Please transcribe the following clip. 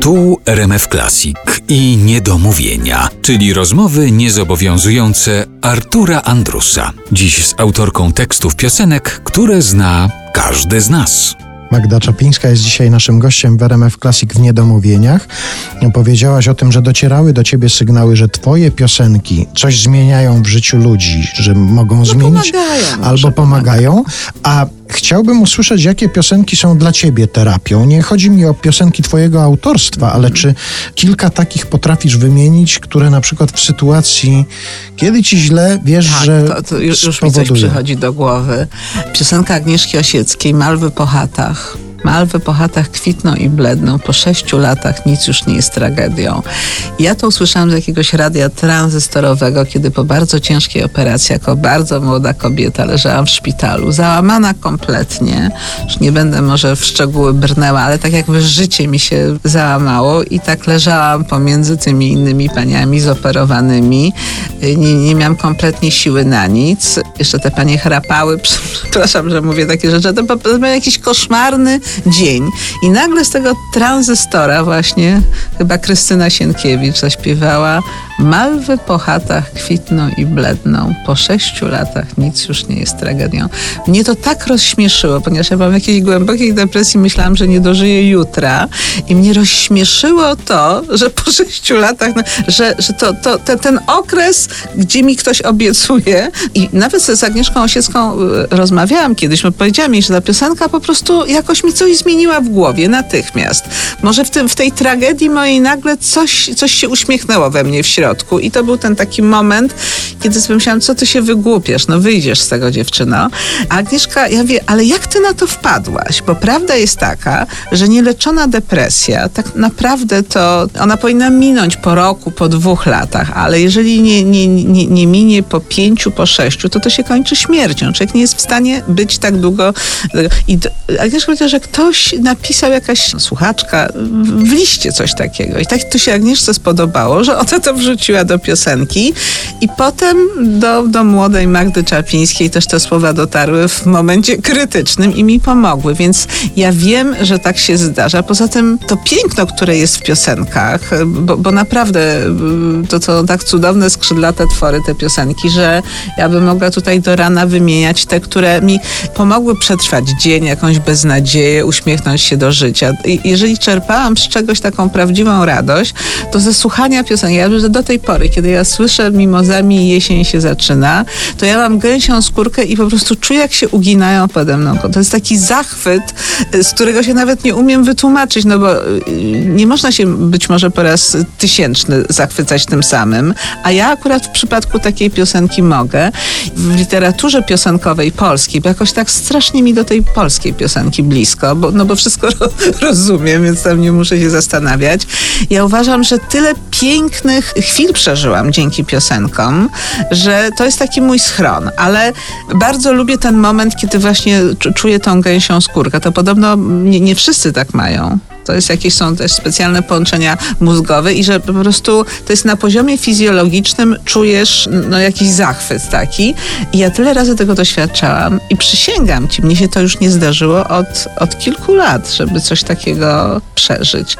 Tu RMF Classic i Niedomówienia, czyli rozmowy niezobowiązujące Artura Andrusa. Dziś z autorką tekstów piosenek, które zna każdy z nas. Magda Czapińska jest dzisiaj naszym gościem w RMF Classic w Niedomówieniach. Powiedziałaś o tym, że docierały do ciebie sygnały, że twoje piosenki coś zmieniają w życiu ludzi, że mogą no zmienić pomagają, albo pomagają, a Chciałbym usłyszeć, jakie piosenki są dla ciebie terapią. Nie chodzi mi o piosenki twojego autorstwa, ale czy kilka takich potrafisz wymienić, które na przykład w sytuacji, kiedy ci źle, wiesz, tak, że to, to już, już mi coś przychodzi do głowy. Piosenka Agnieszki Osieckiej, Malwy po chatach. Malwy po chatach kwitną i bledną. Po sześciu latach nic już nie jest tragedią. Ja to usłyszałam z jakiegoś radia tranzystorowego, kiedy po bardzo ciężkiej operacji, jako bardzo młoda kobieta, leżałam w szpitalu, załamana kompletnie. Już nie będę może w szczegóły brnęła, ale tak jakby życie mi się załamało i tak leżałam pomiędzy tymi innymi paniami zoperowanymi. Nie, nie miałam kompletnie siły na nic. Jeszcze te panie chrapały. Przepraszam, że mówię takie rzeczy. To był jakiś koszmarny dzień. I nagle z tego tranzystora właśnie chyba Krystyna Sienkiewicz zaśpiewała Malwy po chatach kwitną i bledną. Po sześciu latach nic już nie jest tragedią. Mnie to tak rozśmieszyło, ponieważ ja mam jakiejś głębokiej depresji, myślałam, że nie dożyję jutra. I mnie rozśmieszyło to, że po sześciu latach, no, że, że to, to, ten, ten okres, gdzie mi ktoś obiecuje i nawet z Agnieszką Osiecką y, rozmawiałam kiedyś, bo powiedziała mi, że ta piosenka po prostu jakoś mi coś zmieniła w głowie natychmiast. Może w, tym, w tej tragedii mojej nagle coś, coś się uśmiechnęło we mnie w środku. I to był ten taki moment, kiedy sobie myślałam, co ty się wygłupiesz, no wyjdziesz z tego dziewczyno. A Agnieszka, ja wie, ale jak ty na to wpadłaś? Bo prawda jest taka, że nieleczona depresja, tak naprawdę to ona powinna minąć po roku, po dwóch latach, ale jeżeli nie, nie, nie, nie minie po pięciu, po sześciu, to to się kończy śmiercią. Człowiek nie jest w stanie być tak długo. I Agnieszka powiedziała, że ktoś napisał, jakaś słuchaczka w liście coś takiego. I tak to się Agnieszce spodobało, że ona to wrzuciła do piosenki i potem do, do młodej Magdy Czapińskiej też te słowa dotarły w momencie krytycznym i mi pomogły, więc ja wiem, że tak się zdarza. Poza tym to piękno, które jest w piosenkach, bo, bo naprawdę to są tak cudowne, skrzydlate twory te piosenki, że ja bym mogła tutaj do rana wymieniać te, które mi pomogły przetrwać dzień, jakąś beznadzieję, uśmiechnąć się do życia. I jeżeli czerpałam z czegoś taką prawdziwą radość, to ze słuchania piosenki, ja że do tej pory, kiedy ja słyszę mimozami jesień się zaczyna, to ja mam gęsią skórkę i po prostu czuję, jak się uginają pode mną. To jest taki zachwyt, z którego się nawet nie umiem wytłumaczyć, no bo y, nie można się być może po raz tysięczny zachwycać tym samym, a ja akurat w przypadku takiej piosenki mogę. W literaturze piosenkowej polskiej, bo jakoś tak strasznie mi do tej polskiej piosenki blisko, bo, no bo wszystko rozumiem, więc tam nie muszę się zastanawiać. Ja uważam, że tyle pięknych chwil przeżyłam dzięki piosenkom, że to jest taki mój schron, ale bardzo lubię ten moment, kiedy właśnie czuję tą gęsią skórkę. To podobno nie, nie wszyscy tak mają. To jest jakieś są też specjalne połączenia mózgowe i że po prostu to jest na poziomie fizjologicznym czujesz no, jakiś zachwyt taki. I ja tyle razy tego doświadczałam i przysięgam ci, mnie się to już nie zdarzyło od, od kilku lat, żeby coś takiego przeżyć.